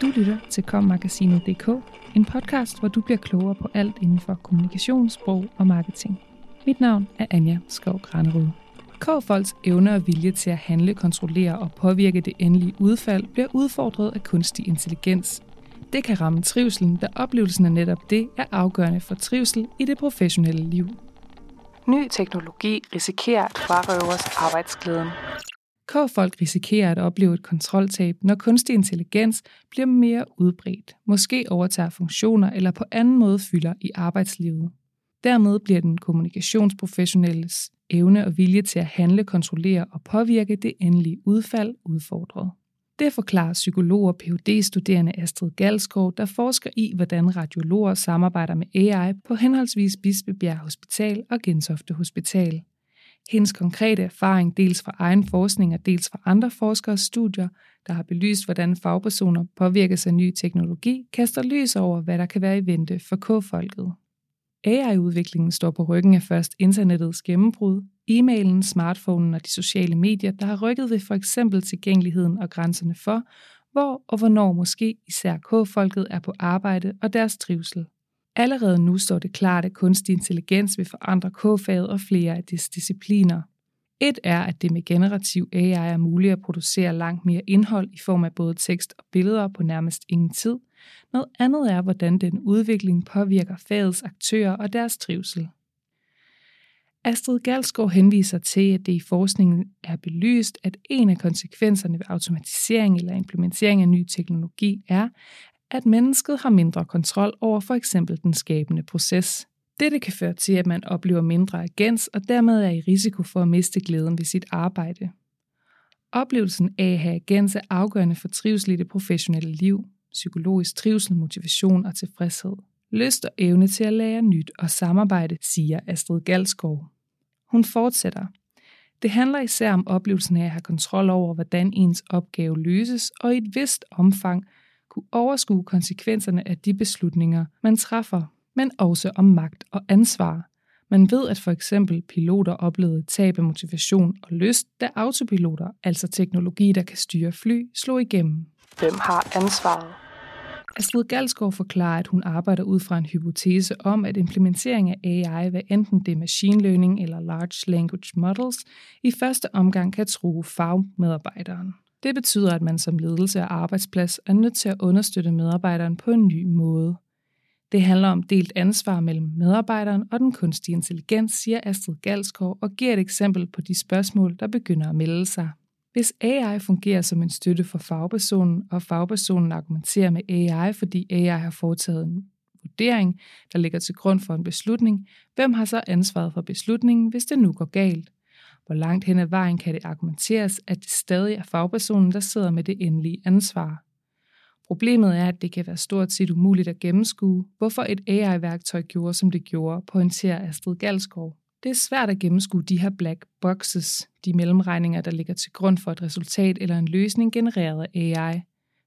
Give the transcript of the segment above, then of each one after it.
Du lytter til kommagasinet.dk, en podcast, hvor du bliver klogere på alt inden for kommunikation, sprog og marketing. Mit navn er Anja Skov Granerud. K-folks evne og vilje til at handle, kontrollere og påvirke det endelige udfald bliver udfordret af kunstig intelligens. Det kan ramme trivselen, da oplevelsen af netop det er afgørende for trivsel i det professionelle liv. Ny teknologi risikerer at frarøve os arbejdsglæden. K-folk risikerer at opleve et kontroltab, når kunstig intelligens bliver mere udbredt, måske overtager funktioner eller på anden måde fylder i arbejdslivet. Dermed bliver den kommunikationsprofessionelles evne og vilje til at handle, kontrollere og påvirke det endelige udfald udfordret. Det forklarer psykolog og Ph.D.-studerende Astrid Galskov, der forsker i, hvordan radiologer samarbejder med AI på henholdsvis Bispebjerg Hospital og Gentofte Hospital. Hendes konkrete erfaring dels fra egen forskning og dels fra andre forskeres studier, der har belyst, hvordan fagpersoner påvirkes af ny teknologi, kaster lys over, hvad der kan være i vente for K-folket. AI-udviklingen står på ryggen af først internettets gennembrud, e-mailen, smartphonen og de sociale medier, der har rykket ved for eksempel tilgængeligheden og grænserne for, hvor og hvornår måske især K-folket er på arbejde og deres trivsel. Allerede nu står det klart, at kunstig intelligens vil forandre K-faget og flere af dets discipliner. Et er, at det med generativ AI er muligt at producere langt mere indhold i form af både tekst og billeder på nærmest ingen tid. Noget andet er, hvordan den udvikling påvirker fagets aktører og deres trivsel. Astrid Galsgaard henviser til, at det i forskningen er belyst, at en af konsekvenserne ved automatisering eller implementering af ny teknologi er, at mennesket har mindre kontrol over for eksempel den skabende proces. Dette kan føre til, at man oplever mindre agens og dermed er i risiko for at miste glæden ved sit arbejde. Oplevelsen af at have agens er afgørende for trivsel i det professionelle liv, psykologisk trivsel, motivation og tilfredshed. Lyst og evne til at lære nyt og samarbejde, siger Astrid Galskov. Hun fortsætter. Det handler især om oplevelsen af at have kontrol over, hvordan ens opgave løses, og i et vist omfang kunne overskue konsekvenserne af de beslutninger, man træffer, men også om magt og ansvar. Man ved, at for eksempel piloter oplevede tab af motivation og lyst, da autopiloter, altså teknologi, der kan styre fly, slog igennem. Hvem har ansvaret? Astrid Galsgaard forklarer, at hun arbejder ud fra en hypotese om, at implementering af AI, hvad enten det er machine learning eller large language models, i første omgang kan true fagmedarbejderen. Det betyder, at man som ledelse og arbejdsplads er nødt til at understøtte medarbejderen på en ny måde. Det handler om delt ansvar mellem medarbejderen og den kunstige intelligens, siger Astrid Galskov og giver et eksempel på de spørgsmål, der begynder at melde sig. Hvis AI fungerer som en støtte for fagpersonen, og fagpersonen argumenterer med AI, fordi AI har foretaget en vurdering, der ligger til grund for en beslutning, hvem har så ansvaret for beslutningen, hvis det nu går galt? Hvor langt hen ad vejen kan det argumenteres, at det stadig er fagpersonen, der sidder med det endelige ansvar? Problemet er, at det kan være stort set umuligt at gennemskue, hvorfor et AI-værktøj gjorde, som det gjorde, pointerer Astrid Galskov. Det er svært at gennemskue de her black boxes, de mellemregninger, der ligger til grund for et resultat eller en løsning genereret af AI.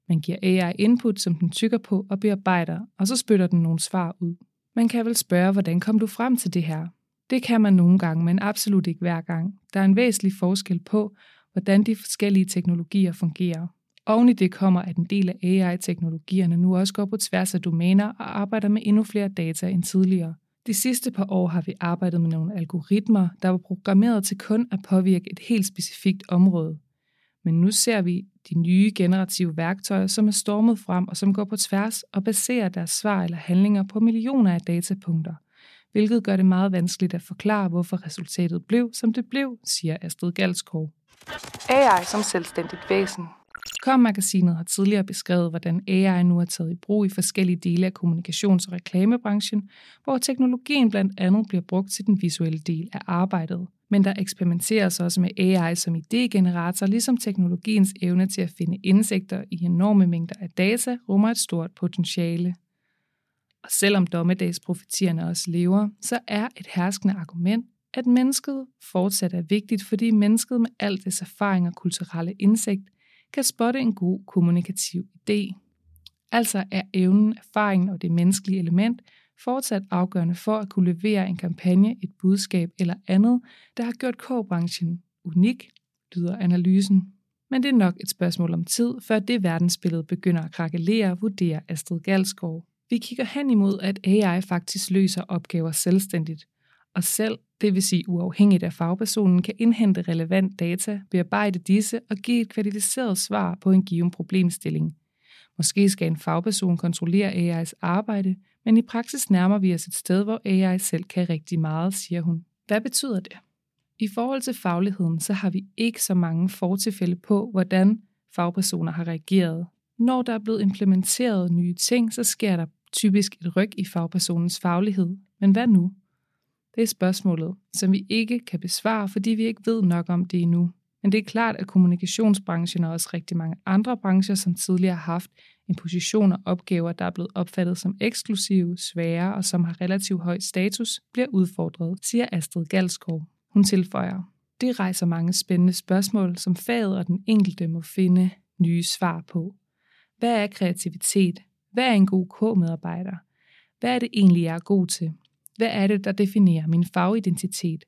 Man giver AI input, som den tykker på og bearbejder, og så spytter den nogle svar ud. Man kan vel spørge, hvordan kom du frem til det her? Det kan man nogle gange, men absolut ikke hver gang. Der er en væsentlig forskel på, hvordan de forskellige teknologier fungerer. Oven i det kommer, at en del af AI-teknologierne nu også går på tværs af domæner og arbejder med endnu flere data end tidligere. De sidste par år har vi arbejdet med nogle algoritmer, der var programmeret til kun at påvirke et helt specifikt område. Men nu ser vi de nye generative værktøjer, som er stormet frem og som går på tværs og baserer deres svar eller handlinger på millioner af datapunkter, hvilket gør det meget vanskeligt at forklare, hvorfor resultatet blev, som det blev, siger Astrid Galskov. AI som selvstændigt væsen Com-magasinet har tidligere beskrevet, hvordan AI nu er taget i brug i forskellige dele af kommunikations- og reklamebranchen, hvor teknologien blandt andet bliver brugt til den visuelle del af arbejdet. Men der eksperimenteres også med AI som idégenerator, ligesom teknologiens evne til at finde indsigter i enorme mængder af data rummer et stort potentiale. Og selvom dommedagsprofetierne også lever, så er et herskende argument, at mennesket fortsat er vigtigt, fordi mennesket med al dets erfaring og kulturelle indsigt – kan spotte en god kommunikativ idé. Altså er evnen, erfaringen og det menneskelige element fortsat afgørende for at kunne levere en kampagne, et budskab eller andet, der har gjort K-branchen unik, lyder analysen. Men det er nok et spørgsmål om tid, før det verdensbillede begynder at krakelere, vurderer Astrid Galskov. Vi kigger hen imod, at AI faktisk løser opgaver selvstændigt, og selv, det vil sige uafhængigt af fagpersonen, kan indhente relevant data, bearbejde disse og give et kvalificeret svar på en given problemstilling. Måske skal en fagperson kontrollere AI's arbejde, men i praksis nærmer vi os et sted, hvor AI selv kan rigtig meget, siger hun. Hvad betyder det? I forhold til fagligheden, så har vi ikke så mange fortilfælde på, hvordan fagpersoner har reageret. Når der er blevet implementeret nye ting, så sker der typisk et ryg i fagpersonens faglighed. Men hvad nu? Det er spørgsmålet, som vi ikke kan besvare, fordi vi ikke ved nok om det endnu. Men det er klart, at kommunikationsbranchen og også rigtig mange andre brancher, som tidligere har haft en position og opgaver, der er blevet opfattet som eksklusive, svære og som har relativt høj status, bliver udfordret, siger Astrid Galskov. Hun tilføjer, det rejser mange spændende spørgsmål, som faget og den enkelte må finde nye svar på. Hvad er kreativitet? Hvad er en god K-medarbejder? Hvad er det egentlig, jeg er god til? Hvad er det, der definerer min fagidentitet?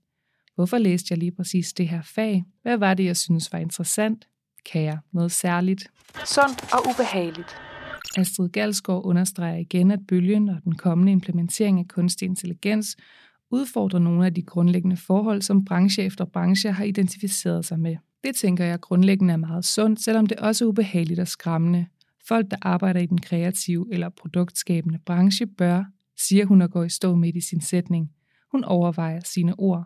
Hvorfor læste jeg lige præcis det her fag? Hvad var det, jeg synes var interessant? Kan jeg noget særligt? Sundt og ubehageligt. Astrid Galsgaard understreger igen, at bølgen og den kommende implementering af kunstig intelligens udfordrer nogle af de grundlæggende forhold, som branche efter branche har identificeret sig med. Det tænker jeg grundlæggende er meget sundt, selvom det også er ubehageligt og skræmmende. Folk, der arbejder i den kreative eller produktskabende branche, bør, siger hun og går i stå midt i sin sætning. Hun overvejer sine ord.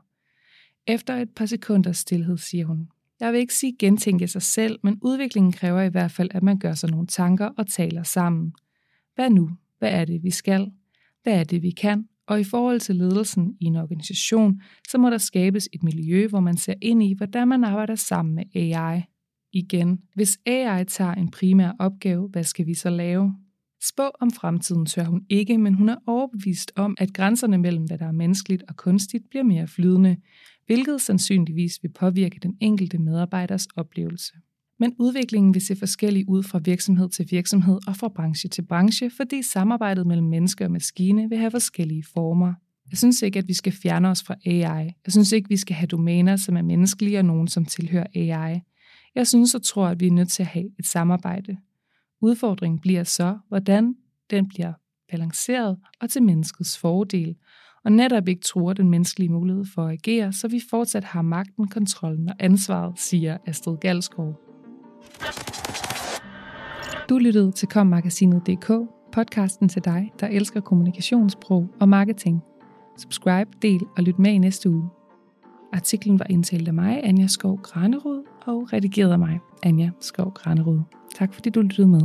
Efter et par sekunders stillhed siger hun, jeg vil ikke sige gentænke sig selv, men udviklingen kræver i hvert fald, at man gør sig nogle tanker og taler sammen. Hvad nu? Hvad er det, vi skal? Hvad er det, vi kan? Og i forhold til ledelsen i en organisation, så må der skabes et miljø, hvor man ser ind i, hvordan man arbejder sammen med AI. Igen, hvis AI tager en primær opgave, hvad skal vi så lave? Spå om fremtiden tør hun ikke, men hun er overbevist om, at grænserne mellem, hvad der er menneskeligt og kunstigt, bliver mere flydende, hvilket sandsynligvis vil påvirke den enkelte medarbejders oplevelse. Men udviklingen vil se forskellig ud fra virksomhed til virksomhed og fra branche til branche, fordi samarbejdet mellem menneske og maskine vil have forskellige former. Jeg synes ikke, at vi skal fjerne os fra AI. Jeg synes ikke, vi skal have domæner, som er menneskelige og nogen, som tilhører AI. Jeg synes og tror, at vi er nødt til at have et samarbejde. Udfordringen bliver så, hvordan den bliver balanceret og til menneskets fordel, og netop ikke tror den menneskelige mulighed for at agere, så vi fortsat har magten, kontrollen og ansvaret, siger Astrid Galskov. Du lyttede til kommagasinet.dk, podcasten til dig, der elsker kommunikationssprog og marketing. Subscribe, del og lyt med i næste uge. Artiklen var indtalt af mig, Anja Skov Granerud, og redigeret af mig, Anja Skov Granerud. Tak fordi du lyttede med.